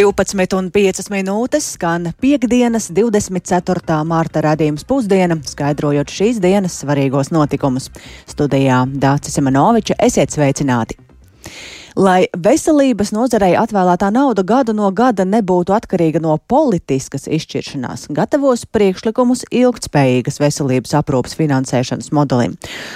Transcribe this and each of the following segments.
12,5 minūtes skan piekdienas, 24. mārta radījums pusdiena, skaidrojot šīs dienas svarīgos notikumus. Studijā Dācis Simanoviča esiet sveicināti! Lai veselības nozarei atvēlētā nauda gadu no gada nebūtu atkarīga no politiskas izšķiršanās, gatavos priekšlikumus ilgtspējīgas veselības aprūpas finansēšanas modelim.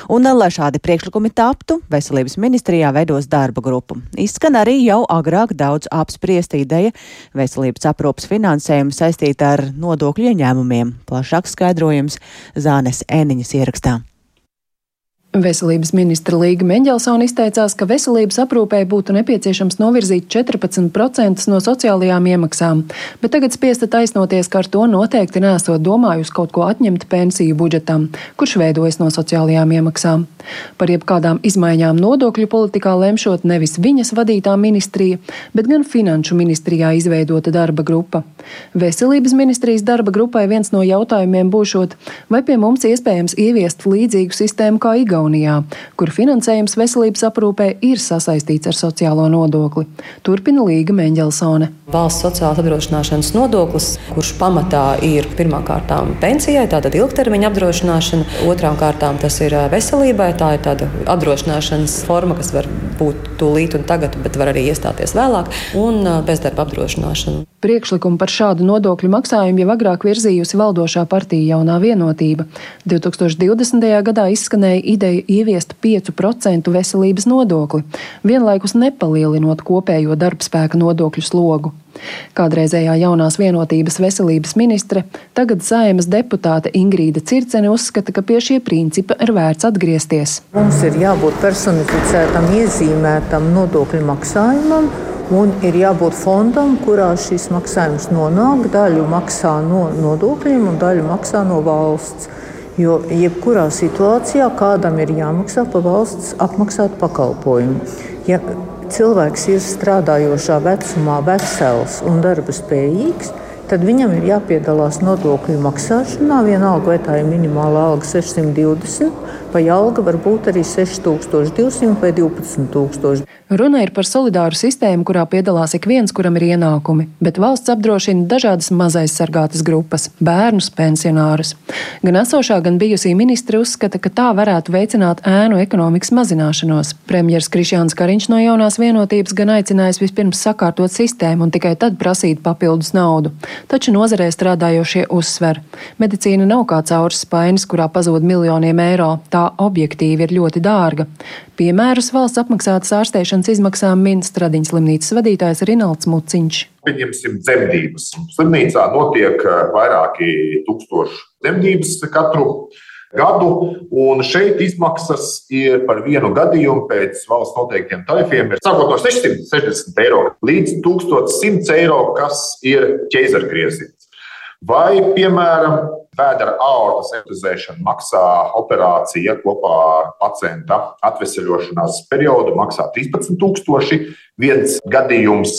Un, lai šādi priekšlikumi taptu, veselības ministrijā veidos darba grupu. Izskan arī jau agrāk daudz apspriesta ideja veselības aprūpas finansējumu saistīta ar nodokļu ieņēmumiem. Plašāks skaidrojums Zānes Eniņas ierakstā. Veselības ministra Līga Meņģelsona izteicās, ka veselības aprūpē būtu nepieciešams novirzīt 14% no sociālajām iemaksām, bet tagad spiesta taisnoties, ka ar to noteikti nesot domājusi kaut ko atņemt pensiju budžetam, kurš veidojas no sociālajām iemaksām. Par jebkādām izmaiņām nodokļu politikā lemšot nevis viņas vadītā ministrija, bet gan Finanšu ministrijā izveidota darba grupa. Veselības ministrijas darba grupai viens no jautājumiem būšot, vai pie mums iespējams ieviest līdzīgu sistēmu kā Igaunijā. Igaunijā, kur finansējums veselības aprūpē ir sasaistīts ar sociālo nodokli. Turpina Līga Mendelsone. Valsts sociālās apdrošināšanas nodoklis, kurš pamatā ir pirmkārt pensijai, tātad ilgtermiņa apdrošināšana, otrām kārtām tas ir veselībai. Tā ir tāda apdrošināšanas forma, kas var būt tūlīt un tagad, bet var arī iestāties vēlāk, un bezdarba apdrošināšana. Priekšlikumu par šādu nodokļu maksājumu jau agrāk virzījusi valdošā partija Jaunā vienotība. 2020. gadā izskanēja ideja ieviest 5% veselības nodokli, vienlaikus nepalielinot kopējo darbspēka nodokļu slogu. Kādreizējā jaunās vienotības veselības ministre, tagad saimas deputāte Ingrīda Circene uzskata, ka pie šie principa ir vērts atgriezties. Mums ir jābūt personificētam, iezīmētam nodokļu maksājumam Un ir jābūt fondam, kurā šis maksājums nonāk. Daļu maksā no nodokļiem, un daļu maksā no valsts. Jo jebkurā situācijā kādam ir jāmaksā par valsts apmaksātu pakalpojumu. Ja cilvēks ir strādājošā vecumā, vesels un darba spējīgs, tad viņam ir jāpiedalās nodokļu maksāšanā. Vienalga, vai tā ir minimālā alga 620, vai alga var būt arī 6200 vai 12000. Runa ir par solidāru sistēmu, kurā piedalās ik viens, kuram ir ienākumi, bet valsts apdrošina dažādas mazaizsargātas grupas - bērnus, pensionārus. Gan esošā, gan bijusī ministri uzskata, ka tā varētu veicināt ēnu ekonomikas mazināšanos. Premjers Krišjāns Kariņš no jaunās vienotības gan aicinājis vispirms sakārtot sistēmu un tikai tad prasīt papildus naudu. Taču nozarē strādājošie uzsver, medicīna nav kā caurs spainis, kurā pazūd miljoniem eiro. Tā objektīvi ir ļoti dārga. Piemērus valsts apmaksātas ārstēšanas izmaksām min Stradiņas slimnīcas vadītājs Rinalds Muciņš. Pieņemsim dzemdības. Slimnīcā notiek eh, vairāki tūkstoši dzemdības katru gadu, un šeit izmaksas ir par vienu gadījumu pēc valsts noteiktiem tarifiem. Sākot no 660 eiro līdz 1100 eiro, kas ir ķēzargrieziens. Vai, piemēram, vēdera aortas epizēšana maksā operācija kopā ar pacienta atvesaļošanās periodu, maksā 13,000. Viens gadījums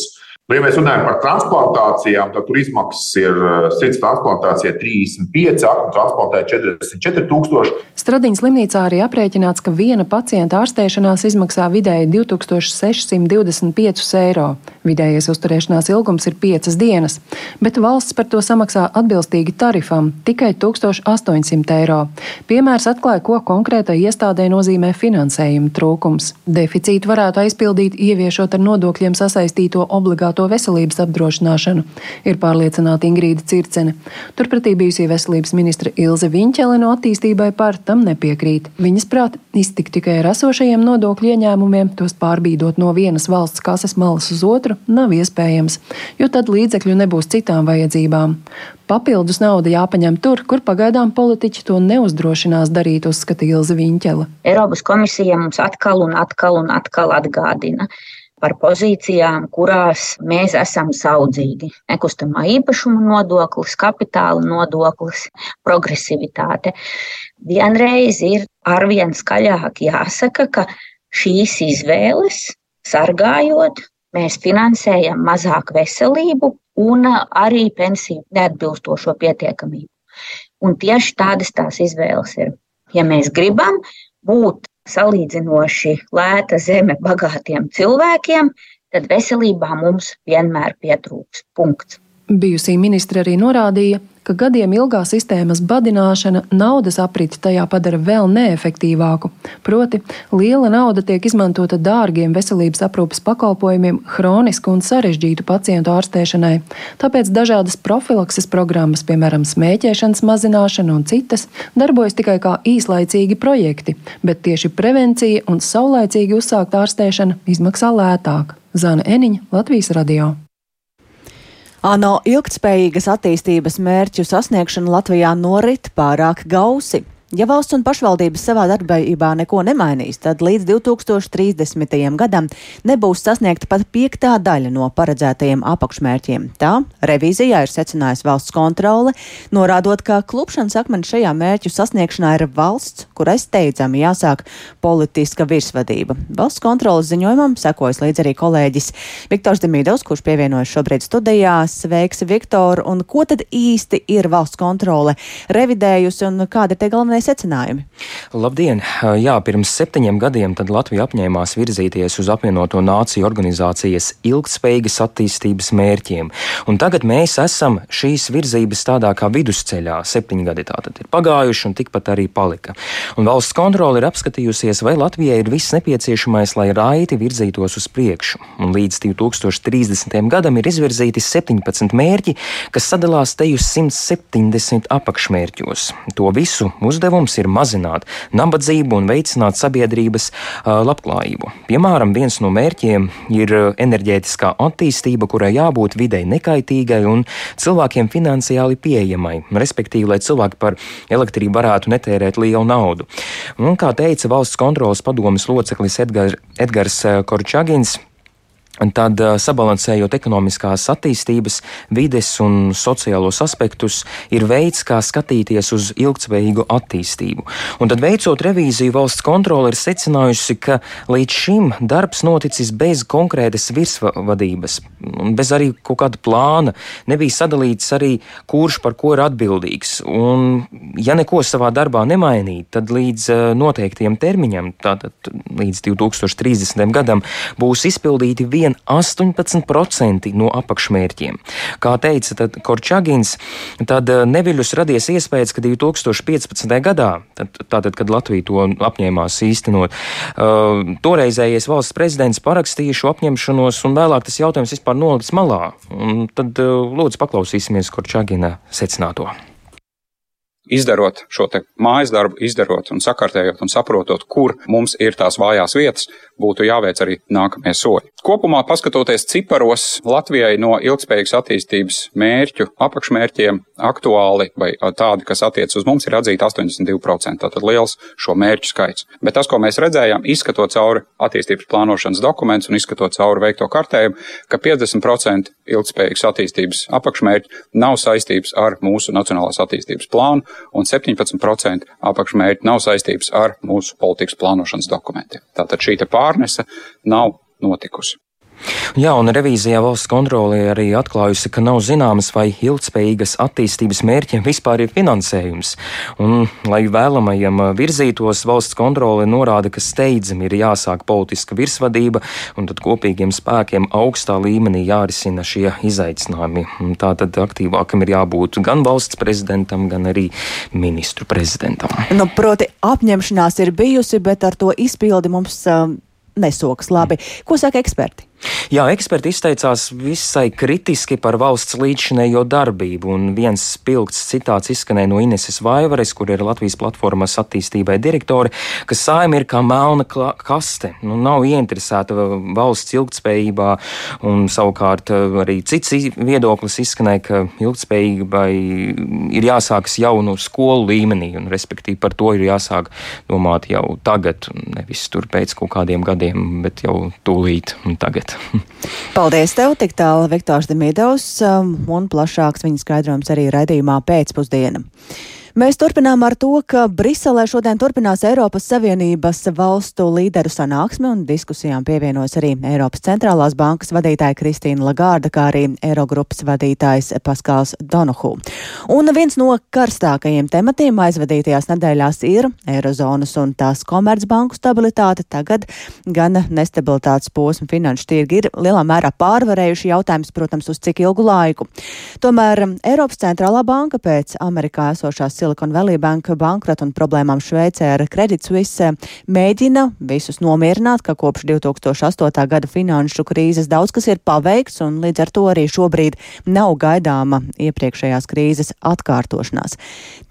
Nu, ja mēs runājam par transplantācijām, tad tur izmaksas ir eh, sirds transplantācija 35, aknu transplantācija 44 tūkstoši. Stradiņas slimnīcā arī aprēķināts, ka viena pacienta ārstēšanās izmaksā vidēji 2625 eiro. Vidējais uzturēšanās ilgums ir 5 dienas, bet valsts par to samaksā atbilstīgi tarifam - tikai 1800 eiro. Piemērs atklāja, ko konkrētai iestādē nozīmē finansējuma trūkums. Deficītu varētu aizpildīt, ieviešot ar nodokļiem sasaistīto obligātu privāto veselības apdrošināšanu, ir pārliecināta Ingrīda Circene. Turpretī bijusī veselības ministra Ilze Viņķele no attīstībai par tam nepiekrīt. Viņas prāt, iztikt tikai ar esošajiem nodokļu ieņēmumiem, tos pārbīdot no vienas valsts kases malas uz otru, nav iespējams, jo tad līdzekļu nebūs citām vajadzībām. Papildus nauda jāpaņem tur, kur pagaidām politiķi to neuzdrošinās darīt, uzskata Ilze Viņķela. Eiropas komisija mums atkal un atkal un atkal atgādina, par pozīcijām, kurās mēs esam saudzīgi. Nekustamā īpašuma nodoklis, kapitāla nodoklis, progresivitāte. Vienreiz ir arvien skaļāk jāsaka, ka šīs izvēles sargājot, mēs finansējam mazāk veselību un arī pensiju neatbilstošo pietiekamību. Un tieši tādas tās izvēles ir. Ja mēs gribam būt salīdzinoši lēta zeme bagātiem cilvēkiem, tad veselībā mums vienmēr pietrūks. Punkts. Bijusī ministra arī norādīja, ka gadiem ilgā sistēmas badināšana naudas apriti tajā padara vēl neefektīvāku. Proti, liela nauda tiek izmantota dārgiem veselības aprūpas pakalpojumiem, hronisku un sarežģītu pacientu ārstēšanai. Tāpēc dažādas profilakses programmas, piemēram, smēķēšanas mazināšana un citas, darbojas tikai kā īslaicīgi projekti, bet tieši prevencija un saulaicīgi uzsākt ārstēšana izmaksā lētāk. Zana Eniņa, Latvijas radio. ANO ilgtspējīgas attīstības mērķu sasniegšana Latvijā norit pārāk gausi. Ja valsts un pašvaldības savā darbībā neko nemainīs, tad līdz 2030. gadam nebūs sasniegta pat piektā daļa no paredzētajiem apakšmērķiem. Tā revīzijā ir secinājusi valsts kontrole, norādot, ka klupšanas akmens šajā mērķu sasniegšanā ir valsts, kurai steidzami jāsāk politiska virsvadība. Valsts kontrolas ziņojumam sekojas līdz arī kolēģis Viktors Demīdovs, kurš pievienojas šobrīd studijā. Sveiks, Viktor! Un ko tad īsti ir valsts kontrole revidējusi un kādi ir tie galvenie secinājumi? Labdien! Jā, pirms septiņiem gadiem Latvija apņēmās virzīties uz apvienoto nāciju organizācijas ilgspējīgas attīstības mērķiem. Un tagad mēs esam šīs virzības tādā kā vidusceļā. Septiņi gadi tātad ir pagājuši un tikpat arī palika. Un valsts kontrole ir apskatījusies, vai Latvijai ir viss nepieciešamais, lai raiti virzītos uz priekšu. Un līdz 2030. gadam ir izvirzīti 17 mērķi, kas sadalās te uz 170 apakšmērķos. To visu uzdevumu uzdevums ir mazināt nabadzību un veicināt sabiedrības labklājību. Piemēram, viens no mērķiem ir enerģētiskā attīstība, kurai jābūt videi nekaitīgai un cilvēkiem finansiāli pieejamai, respektīvi, lai cilvēki par elektrību varētu netērēt lielu naudu. Un, kā teica valsts kontrolas padomas loceklis Edgar, Edgars Korčagins, Tad, sabalansējot ekonomiskās attīstības, vides un sociālos aspektus, ir veids, kā skatīties uz ilgspējīgu attīstību. Un tad, veicot revīziju, valsts kontrole ir secinājusi, ka līdz šim darbs noticis bez konkrētas virsvadības, bez arī kaut kāda plāna. Nebija sadalīts arī, kurš par ko ir atbildīgs. Un, ja neko savā darbā nemainīt, tad līdz noteiktiem termiņam, tātad līdz 2030. gadam, būs izpildīti vien vien 18% no apakšmērķiem. Kā teica Korčagins, tad eh, neviļus radies iespējas, ka 2015. gadā, tad, tātad, kad Latvija to apņēmās īstenot, uh, toreizējais valsts prezidents parakstīja šo apņemšanos, un vēlāk tas jautājums vispār nolikts malā. Un tad uh, lūdzu paklausīsimies Korčagina secināto izdarot šo mājas darbu, izdarot un sakārtējot un saprotot, kur mums ir tās vājās vietas, būtu jāveic arī nākamie soļi. Kopumā, paskatoties ciparos, Latvijai no ilgspējīgas attīstības mērķu apakšmērķiem aktuāli vai tādi, kas attiec uz mums, ir atzīti 82%. Tātad liels šo mērķu skaits. Bet tas, ko mēs redzējām, izskatot cauri attīstības plānošanas dokumentus un izskatot cauri veikto kartējumu, ka 50% ilgspējīgas attīstības apakšmērķi nav saistības ar mūsu nacionālās attīstības plānu un 17% apakšmērķi nav saistības ar mūsu politikas plānošanas dokumentiem. Tātad šī pārnese nav notikusi. Jā, un revīzijā valsts kontrolē arī atklājusi, ka nav zināms, vai ilgspējīgas attīstības mērķiem vispār ir finansējums. Un, lai vēlamajam virzītos, valsts kontrole norāda, ka steidzami ir jāsāk politiska virsvadība, un tad kopīgiem spēkiem augstā līmenī jārisina šie izaicinājumi. Tā tad aktīvākam ir jābūt gan valsts prezidentam, gan arī ministru prezidentam. Nu, proti, apņemšanās ir bijusi, bet ar to izpildi mums uh, nesoks labi. Ko saka eksperti? Jā, eksperti izteicās visai kritiski par valsts līdzšinējo darbību, un viens spilgts citāts izskanēja no Ineses Vaivares, kur ir Latvijas platformas attīstībai direktore, ka saima ir kā melna kaste, nu, nav ieinteresēta valsts ilgtspējībā, un savukārt eh, arī cits viedoklis izskanēja, ka ilgtspējībai ir jāsākas jau no skolu līmenī, un respektīvi par to ir jāsāk domāt jau tagad, nevis tur pēc kaut kādiem gadiem, bet jau tūlīt un tagad. Paldies tev, tik tālu Viktors Demidovs, um, un plašāks viņa skaidrojums arī raidījumā pēcpusdiena. Mēs turpinām ar to, ka Briselē šodien turpinās Eiropas Savienības valstu līderu sanāksme un diskusijām pievienojas arī Eiropas centrālās bankas vadītāja Kristīna Lagārda, kā arī Eirogrupas vadītājs Paskāls Donuhu. Un viens no karstākajiem tematiem aizvadītajās nedēļās ir Eirozonas un tās komercbanku stabilitāte. Tagad gan nestabilitātes posma finanšu tirgi ir lielā mērā pārvarējuši jautājums, protams, uz cik ilgu laiku. Tomēr Eiropas centrālā banka pēc Amerikā esošās Silicon Valley Bank bankrota un problēmām Šveicē ar Credit Suisse mēģina visus nomierināt, ka kopš 2008. gada finanšu krīzes daudz kas ir paveikts un līdz ar to arī šobrīd nav gaidāma iepriekšējās krīzes atkārtošanās.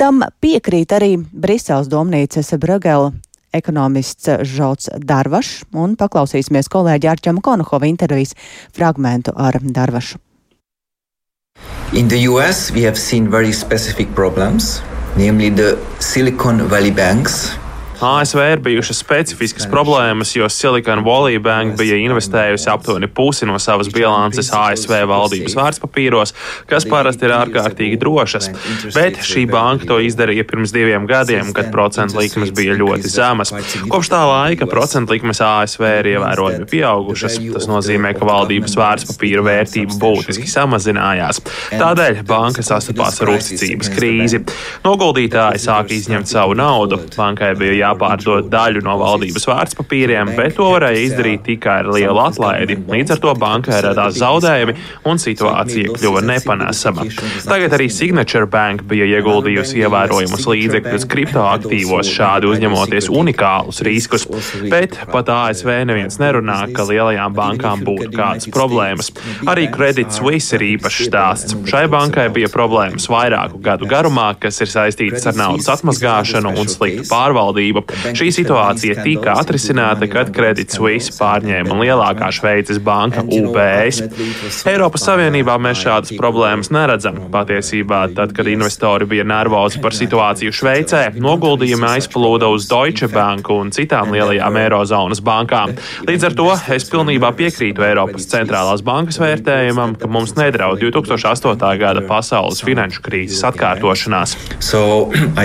Tam piekrīt arī Briseles domnīcas Brugela ekonomists Žots Darvašs, un paklausīsimies kolēģi Arčama Konohova intervijas fragmentu ar Darvašu. In the US, we have seen very specific problems, namely the Silicon Valley banks ASV ir bijušas specifiskas problēmas, jo Silicon Valley Bank bija investējusi aptuveni pusi no savas bilances ASV valdības vērtspapīros, kas parasti ir ārkārtīgi drošas. Bet šī banka to izdarīja pirms diviem gadiem, kad procentu likmes bija ļoti zemas. Kopš tā laika procentu likmes ASV ir ievērojami pieaugušas. Tas nozīmē, ka valdības vērtspapīra vērtība būtiski samazinājās. Tādēļ banka sastapās ar uzticības krīzi. Noguldītāji sāka izņemt savu naudu. Bankai bija jā jāpārdod daļu no valdības vērtspapīriem, bet to varēja izdarīt tikai ar lielu atlaidi. Līdz ar to bankai radās zaudējumi un situācija kļuva nepanesama. Tagad arī Signature Bank bija ieguldījusi ievērojumus līdzekļus kriptoaktīvos, šādi uzņemoties unikālus riskus, bet pat ASV neviens nerunā, ka lielajām bankām būtu kādas problēmas. Arī Credit Suisse ir īpašs stāsts. Šai bankai bija problēmas vairāku gadu garumā, kas ir saistītas ar naudas atmazgāšanu un sliktu pārvaldību. Šī situācija tika atrisināta, kad Credit Suisse pārņēma lielākā Šveices banka UBS. Eiropas Savienībā mēs šādas problēmas neredzam. Patiesībā, tad, kad investori bija nervozi par situāciju Šveicē, noguldījumi aizplūda uz Deutsche Bank un citām lielajām Eirozonas bankām. Līdz ar to es pilnībā piekrītu Eiropas centrālās bankas vērtējumam, ka mums nedraud 2008. gada pasaules finanšu krīzes atkārtošanās. So,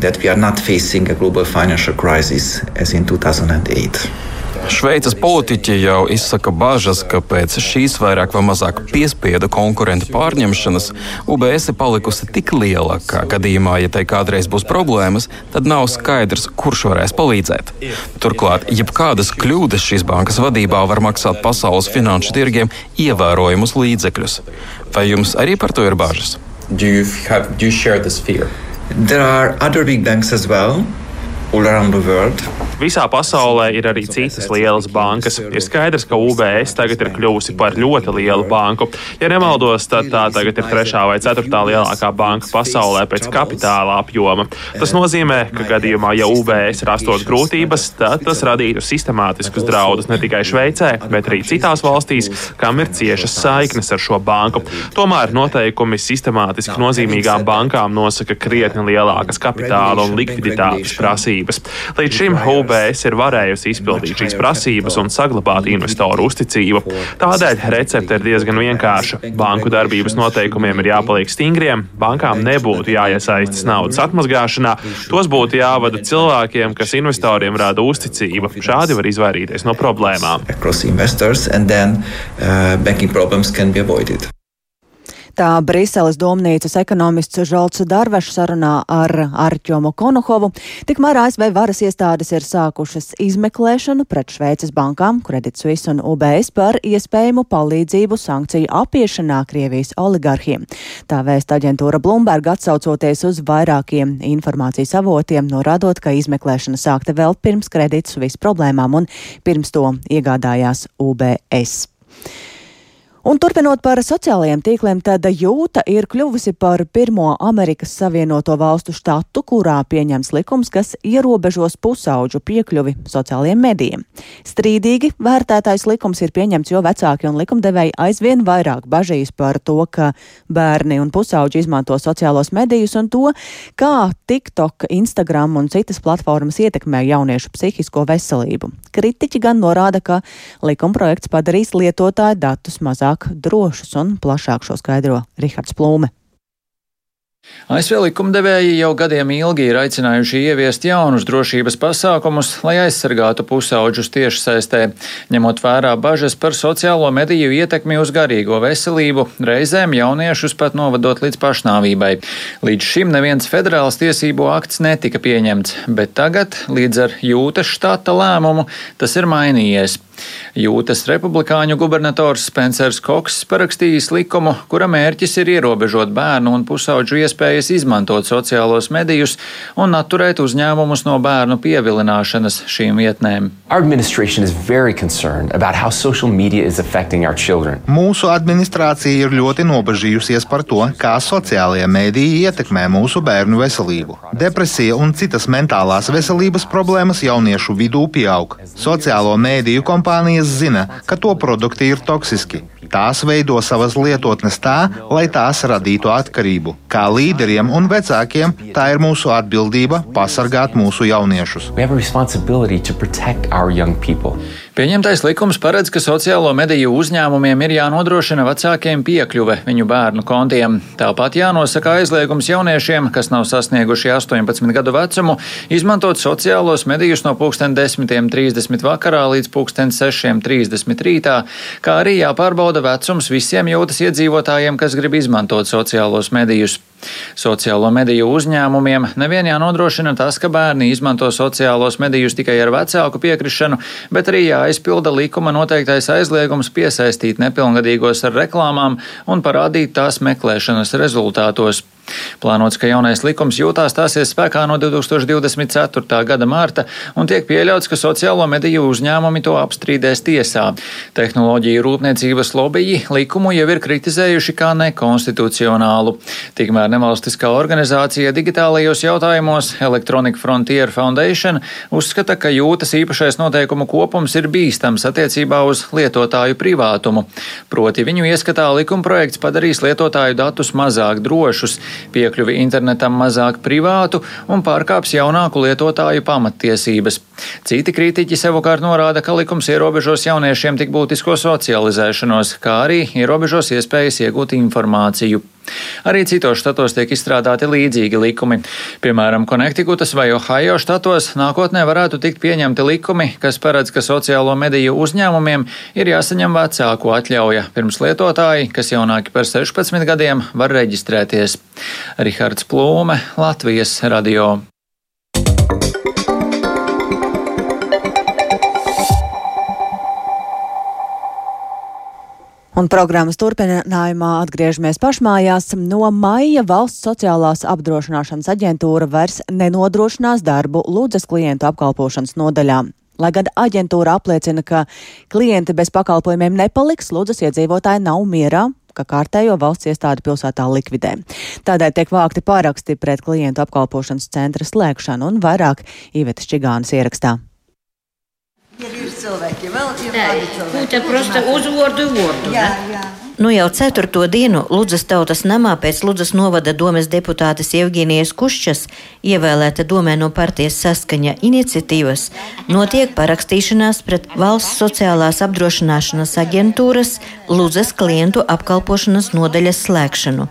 That we are not facing a global financial crisis as in 2008. Šveices politiķi jau izsaka bažas, ka pēc šīs vairāk vai mazāk piespiedu konkurentu pārņemšanas UBS ir palikusi tik liela, ka gadījumā, ja tai kādreiz būs problēmas, tad nav skaidrs, kurš varēs palīdzēt. Turklāt, jebkādas kļūdas šīs bankas vadībā var maksāt pasaules finanšu tirgiem ievērojumus līdzekļus. Vai jums arī par to ir bažas? Do you have, do you share this fear? There are other big banks as well Visā pasaulē ir arī citas lielas bankas. Ir skaidrs, ka UBS tagad ir kļuvusi par ļoti lielu banku. Ja nemaldos, tad tā tagad ir trešā vai ceturtā lielākā banka pasaulē pēc kapitāla apjoma. Tas nozīmē, ka gadījumā, ja UBS rastos grūtības, tad tas radītu sistemātiskus draudus ne tikai Šveicē, bet arī citās valstīs, kam ir ciešas saiknes ar šo banku. Tomēr noteikumi sistemātiski nozīmīgām bankām nosaka krietni lielākas kapitāla un likviditātes prasības. Līdz šim UBS ir varējusi izpildīt šīs prasības un saglabāt investoru uzticību. Tādēļ recepte ir diezgan vienkārša. Banku darbības noteikumiem ir jāpaliek stingriem, bankām nebūtu jāiesaistas naudas atmazgāšanā, tos būtu jāvada cilvēkiem, kas investoriem rada uzticību. Šādi var izvairīties no problēmām. Tā Briseles domnīcas ekonomists Žolts Darvešs sarunā ar Arķomu Konohovu. Tikmēr ASV varas iestādes ir sākušas izmeklēšanu pret Šveices bankām, Credit Suisse un UBS par iespējamu palīdzību sankciju apiešanā Krievijas oligarhiem. Tā vēsta aģentūra Bloomberg atsaucoties uz vairākiem informācijas avotiem, norādot, ka izmeklēšana sākta vēl pirms Credit Suisse problēmām un pirms to iegādājās UBS. Un turpinot par sociālajiem tīkliem, tad jūta ir kļuvusi par pirmo Amerikas Savienoto valstu štatu, kurā pieņems likums, kas ierobežos pusauģu piekļuvi sociālajiem medijiem. Strīdīgi vērtētais likums ir pieņemts, jo vecāki un likumdevēji aizvien vairāk bažīs par to, ka bērni un pusauģi izmanto sociālos medijus un to, kā TikTok, Instagram un citas platformas ietekmē jauniešu psihisko veselību. Kritiķi gan norāda, ka likumprojekts padarīs lietotāju datus mazāk mazāk drošus un plašāk šo skaidro Rihards Plūme. ASV likumdevēji jau gadiem ilgi ir aicinājuši ieviest jaunus drošības pasākumus, lai aizsargātu pusauģus tiešsaistē, ņemot vērā bažas par sociālo mediju ietekmi uz garīgo veselību, reizēm jauniešus pat novadot līdz pašnāvībai. Līdz šim neviens federāls tiesību akts netika pieņemts, bet tagad, līdz ar jūtas štata lēmumu, tas ir mainījies. Jūtas republikāņu gubernators Spencers Koks parakstījis likumu, kura mērķis ir ierobežot bērnu un pusauģu iespējas izmantot sociālos medijus un atturēt uzņēmumus no bērnu pievilināšanas šīm vietnēm. Mūsu administrācija ir ļoti nobežījusies par to, kā sociālajie mediji ietekmē mūsu bērnu veselību. Depresija un citas mentālās veselības problēmas jauniešu vidū pieaug. Sociālo mediju kompānijas zina, ka to produkti ir toksiski. Tās veido savas lietotnes tā, lai tās radītu atkarību. Kā līderiem un vecākiem, tā ir mūsu atbildība pasargāt mūsu jauniešus. Pieņemtais likums paredz, ka sociālo mediju uzņēmumiem ir jānodrošina vecākiem piekļuve viņu bērnu kontiem. Tāpat jānosaka aizliegums jauniešiem, kas nav sasnieguši 18 gadu vecumu, izmantot sociālos medijus no 10.30 vakarā līdz 6.30 rītā, kā arī jāpārbauda vecums visiem jūtas iedzīvotājiem, kas grib izmantot sociālos medijus. Sociālo mediju uzņēmumiem nevien jānodrošina tas, ka bērni izmanto sociālos medijus tikai ar vecāku piekrišanu, bet arī jāizpilda likuma noteiktais aizliegums piesaistīt nepilngadīgos ar reklāmām un parādīt tās meklēšanas rezultātos. Plānots, ka jaunais likums jūtās stāsies spēkā no 2024. gada mārta un tiek pieļauts, ka sociālo mediju uzņēmumi to apstrīdēs tiesā. Tehnoloģiju rūpniecības lobiji likumu jau ir kritizējuši kā nekonstitucionālu. Tikmēr nevalstiskā organizācija digitālajos jautājumos Electronic Frontier Foundation uzskata, ka jūtas īpašais noteikumu kopums ir bīstams attiecībā uz lietotāju privātumu. Proti viņu ieskatā likumprojekts padarīs lietotāju datus mazāk drošus piekļuvi internetam mazāk privātu un pārkāps jaunāku lietotāju pamattiesības. Citi kritiķi savukārt norāda, ka likums ierobežos jauniešiem tik būtisko socializēšanos, kā arī ierobežos iespējas iegūt informāciju. Arī citos štatos tiek izstrādāti līdzīgi likumi. Piemēram, Konektikutas vai Ohio štatos nākotnē varētu tikt pieņemti likumi, kas paredz, ka sociālo mediju uzņēmumiem ir jāsaņem vecāku atļauja, pirms lietotāji, kas jaunāki par 16 gadiem, var reģistrēties. Rihards Plūme, Latvijas radio. Un programmas turpinājumā atgriežamies pašmājās. No maija valsts sociālās apdrošināšanas aģentūra vairs nenodrošinās darbu lūdzas klientu apkalpošanas nodaļā. Lai gan aģentūra apliecina, ka klienti bez pakalpojumiem nepaliks, lūdzas iedzīvotāji nav mierā, ka kārtējo valsts iestādi pilsētā likvidē. Tādēļ tiek vākti pāraksti pret klientu apkalpošanas centra slēgšanu un vairāk Īvetes Čigānas ierakstā. Ir, ir cilvēki, vēl ir cilvēki. Te prosta uzvārdu vārdu. Jā, jā. Nu jau ceturto dienu Ludzas tautas namā pēc Ludzas novada domes deputātes Evgenijas Kušķas, ievēlēta domē no partijas saskaņa iniciatīvas, notiek parakstīšanās pret valsts sociālās apdrošināšanas aģentūras Ludzas klientu apkalpošanas nodaļas slēgšanu.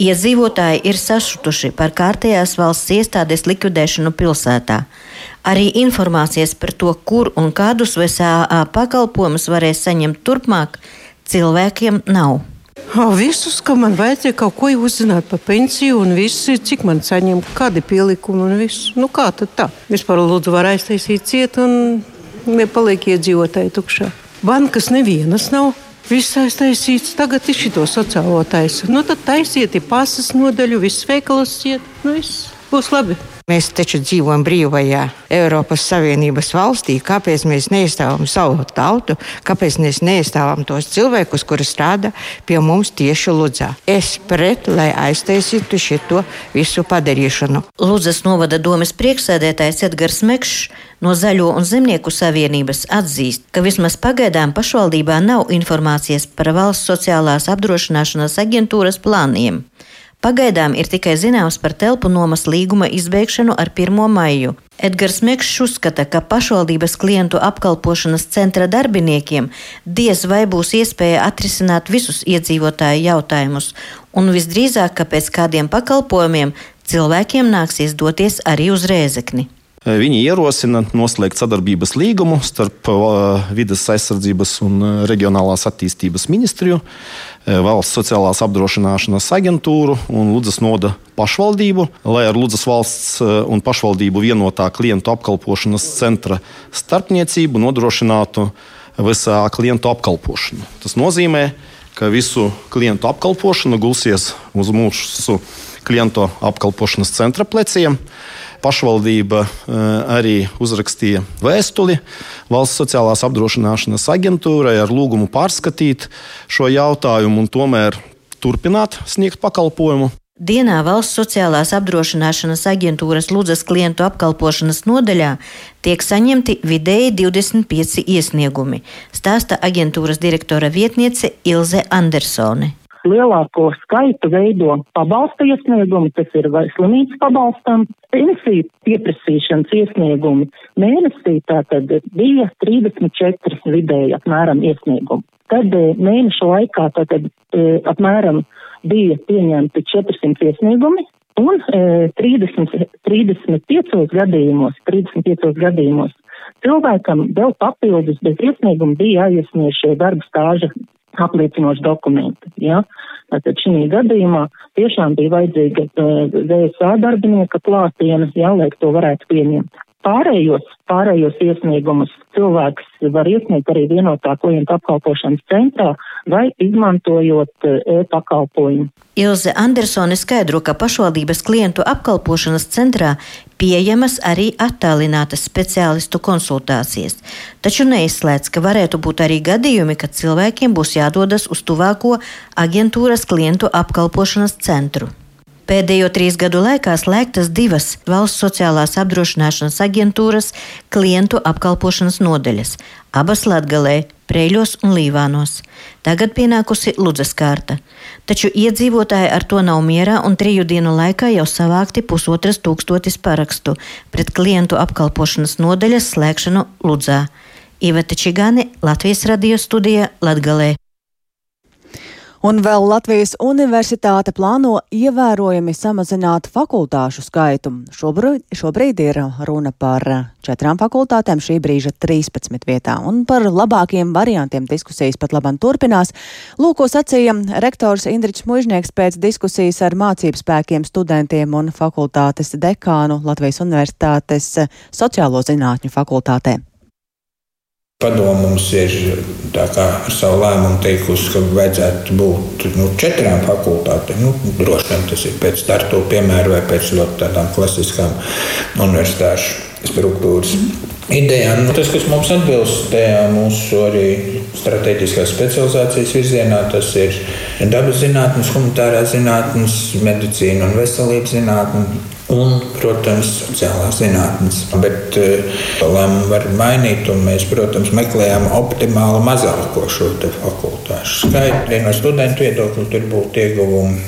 Iedzīvotāji ir sašutuši par kārtējās valsts iestādes likvidēšanu pilsētā. Arī informācijas par to, kur un kādus VSA pakalpojumus varēs saņemt turpmāk, cilvēkiem nav. Visus, ka man vajadzēja kaut ko uzzināt par pensiju, un viss, cik man saņem, kādi pielikumi un viss. Nu, kā tad tā? Vispār lūdzu var aiztaisīt ciet un nepaliek iedzīvotāji tukšā. Bankas nevienas nav. Viss aiztaisīts, tagad ir šito sociālo taisu. Nu, tad taisiet, ir pasas nodaļu, viss veikalos iet, nu viss būs labi. Mēs taču dzīvojam brīvajā Eiropas Savienības valstī. Kāpēc mēs neizstāvam savu tautu? Kāpēc mēs neizstāvam tos cilvēkus, kuri strādā pie mums tieši Ludzā? Es pret, lai aiztaisītu šo visu padarīšanu. Ludzas novada domas priekšsēdētājs Edgars Mekšs no Zaļo un Zemnieku savienības atzīst, ka vismaz pagaidām pašvaldībā nav informācijas par valsts sociālās apdrošināšanas aģentūras plāniem. Pagaidām ir tikai zināms par telpu nomas līguma izbeigšanu ar 1. maiju. Edgars Mekšs uzskata, ka pašvaldības klientu apkalpošanas centra darbiniekiem diez vai būs iespēja atrisināt visus iedzīvotāju jautājumus, un visdrīzāk, ka pēc kādiem pakalpojumiem cilvēkiem nāksies doties arī uz rēzekni. Viņi ierosina noslēgt sadarbības līgumu starp vidas aizsardzības un reģionālās attīstības ministriju, valsts sociālās apdrošināšanas aģentūru un Ludzas noda pašvaldību, lai ar Ludzas valsts un pašvaldību vienotā klientu apkalpošanas centra starpniecību nodrošinātu visā klientu apkalpošanu. Tas nozīmē, ka visu klientu apkalpošana gulsies uz mūsu klientu apkalpošanas centra pleciem pašvaldība eh, arī uzrakstīja vēstuli Valsts sociālās apdrošināšanas aģentūrai ar lūgumu pārskatīt šo jautājumu un tomēr turpināt sniegt pakalpojumu. Dienā valsts sociālās apdrošināšanas aģentūras Ludzas klientu apkalpošanas nodaļā tiek saņemti vidēji 25 iesniegumi, stāsta aģentūras direktora vietniece Ilze Andersone lielāko skaitu veido pabalsta iesniegumi, tas ir vai slimības pabalstam, pensiju pieprasīšanas iesniegumi. Mēnesī tātad bija 34 vidēji apmēram iesniegumi. Tad eh, mēnešu laikā tātad eh, apmēram bija pieņemti 400 iesniegumi, un 30, eh, 35 gadījumos, 35 gadījumos cilvēkam vēl papildus bez iesnieguma bija jāiesniedz šie darba stāža apliecinoši dokumenti. Ja? Tātad šī gadījumā tiešām bija vajadzīga VSA darbinieka klātiena, ja, lai to varētu pieņemt. Pārējos, pārējos iesniegumus cilvēks var iesniegt arī vienotā klienta apkalpošanas centrā vai izmantojot e-pakalpojumu. Ilze Andersone skaidro, ka pašvaldības klientu apkalpošanas centrā pieejamas arī attālinātas speciālistu konsultācijas, taču neizslēdz, ka varētu būt arī gadījumi, kad cilvēkiem būs jādodas uz tuvāko aģentūras klientu apkalpošanas centru. Pēdējo trīs gadu laikā slēgtas divas valsts sociālās apdrošināšanas aģentūras klientu apkalpošanas nodeļas, abas Latgalē, Preļos un Līvānos. Tagad pienākusi Ludzas kārta. Taču iedzīvotāji ar to nav mierā un triju dienu laikā jau savākti pusotras tūkstotis parakstu pret klientu apkalpošanas nodeļas slēgšanu Ludzā. Iveta Čigāne, Latvijas radio studija Latgalē. Un vēl Latvijas universitāte plāno ievērojami samazināt fakultāšu skaitu. Šobrīd, šobrīd ir runa par četrām fakultātēm, šī brīža 13 vietā, un par labākiem variantiem diskusijas pat labam turpinās. Lūko sacīja rektors Indričs Mužnieks pēc diskusijas ar mācību spēkiem, studentiem un fakultātes dekānu Latvijas universitātes sociālo zinātņu fakultātē. Padomu mums ir ar savu lēmumu teikusi, ka vajadzētu būt nu, četrām fakultātēm. Nu, droši vien tas ir pēc startu piemēra vai pēc ļoti tādām klasiskām universitāšu struktūras. Idejām. Nu, tas, kas mums atbilst tajā mūsu arī strateģiskās specializācijas virzienā, tas ir dabas zinātnes, humanitārās zinātnes, medicīna un veselības zinātne un, protams, sociālās zinātnes. Bet uh, lēmumu var mainīt, un mēs, protams, meklējam optimāli mazāko šo fakultāšu skaitu. No studentu viedokļa tur būtu ieguvumi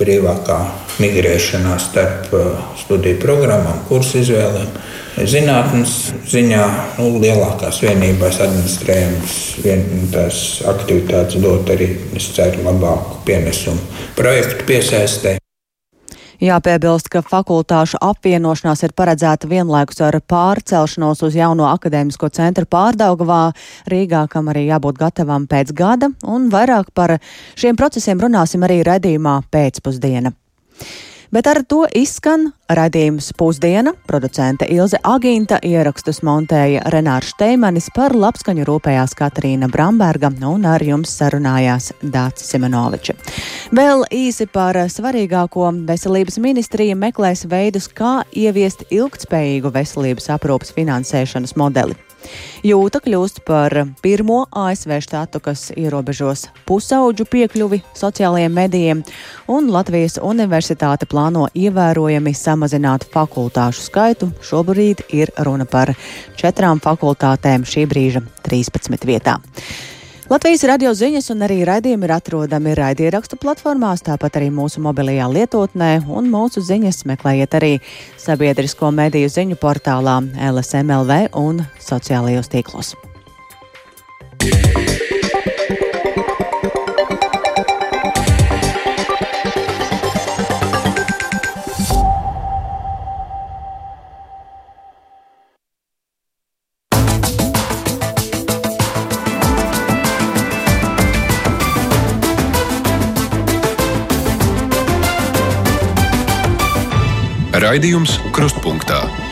brīvākā migrēšanā starp uh, studiju programmām, kursu izvēlēm. Zinātnes ziņā nu, lielākās vienībās administrējums, vien, tās aktivitātes dot arī, es ceru, labāku pienesumu projektu piesaistē. Jāpiebilst, ka fakultāšu apvienošanās ir paredzēta vienlaikus ar pārcelšanos uz jauno akadēmisko centru pārdaugavā Rīgā, kam arī jābūt gatavam pēc gada, un vairāk par šiem procesiem runāsim arī redzījumā pēcpusdiena. Bet ar to izskan raidījums pusdiena. Producente Ilze Agīnta ierakstus montēja Renārs Šteimanis par labskaņu rūpējās Katrīna Bramberga un ar jums sarunājās Dācis Simenoviča. Vēl īsi par svarīgāko veselības ministrija meklēs veidus, kā ieviest ilgtspējīgu veselības aprūpas finansēšanas modeli. Jūta kļūst par pirmo ASV štatu, kas ierobežos pusauģu piekļuvi sociālajiem medijiem, un Latvijas universitāte plāno ievērojami samazināt fakultāšu skaitu. Šobrīd ir runa par četrām fakultātēm šī brīža 13 vietā. Latvijas radio ziņas un arī raidījumi ir atrodami raidierakstu platformās, tāpat arī mūsu mobilajā lietotnē, un mūsu ziņas meklējiet arī sabiedrisko mediju ziņu portālā LSMLV un sociālajos tīklos. Yeah. Raidījums Krustpunktā.